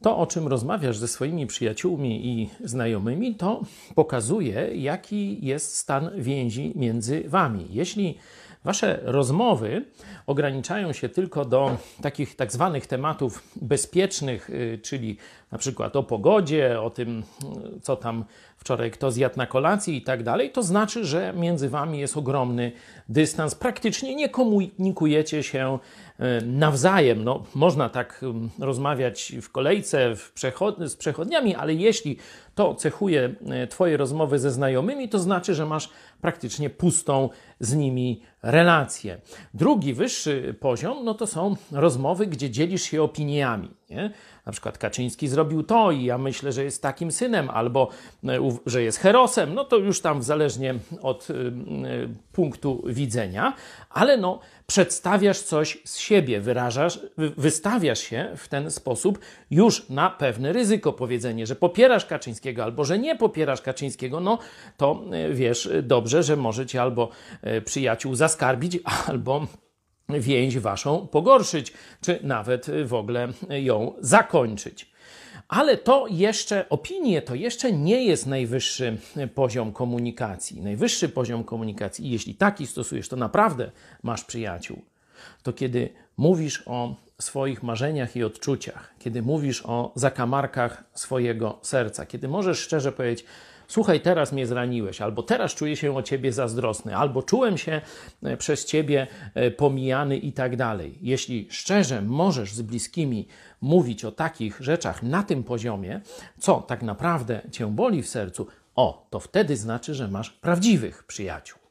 To, o czym rozmawiasz ze swoimi przyjaciółmi i znajomymi, to pokazuje, jaki jest stan więzi między wami. Jeśli wasze rozmowy ograniczają się tylko do takich tak zwanych tematów bezpiecznych, y, czyli na przykład o pogodzie, o tym, y, co tam wczoraj kto zjadł na kolacji i tak dalej, to znaczy, że między wami jest ogromny dystans. Praktycznie nie komunikujecie się y, nawzajem. No, można tak rozmawiać w kolejce w przechod z przechodniami, ale jeśli to cechuje Twoje rozmowy ze znajomymi, to znaczy, że masz praktycznie pustą z nimi relację. Drugi, wyższy poziom, no to są rozmowy, gdzie dzielisz się opiniami. Nie? Na przykład Kaczyński zrobił to i ja myślę, że jest takim synem, albo e, że jest herosem, no to już tam zależnie od y, y, punktu widzenia, ale no przedstawiasz coś z siebie, wyrażasz, wystawiasz się w ten sposób już na pewne ryzyko. Powiedzenie, że popierasz Kaczyńskiego albo że nie popierasz Kaczyńskiego, no to e, wiesz dobrze, że może cię albo e, przyjaciół zaskarbić, albo więź waszą pogorszyć, czy nawet w ogóle ją zakończyć. Ale to jeszcze, opinie to jeszcze nie jest najwyższy poziom komunikacji. Najwyższy poziom komunikacji, jeśli taki stosujesz, to naprawdę masz przyjaciół. To kiedy mówisz o swoich marzeniach i odczuciach, kiedy mówisz o zakamarkach swojego serca, kiedy możesz szczerze powiedzieć, słuchaj, teraz mnie zraniłeś, albo teraz czuję się o ciebie zazdrosny, albo czułem się e, przez ciebie e, pomijany i tak dalej. Jeśli szczerze możesz z bliskimi mówić o takich rzeczach na tym poziomie, co tak naprawdę cię boli w sercu, o, to wtedy znaczy, że masz prawdziwych przyjaciół.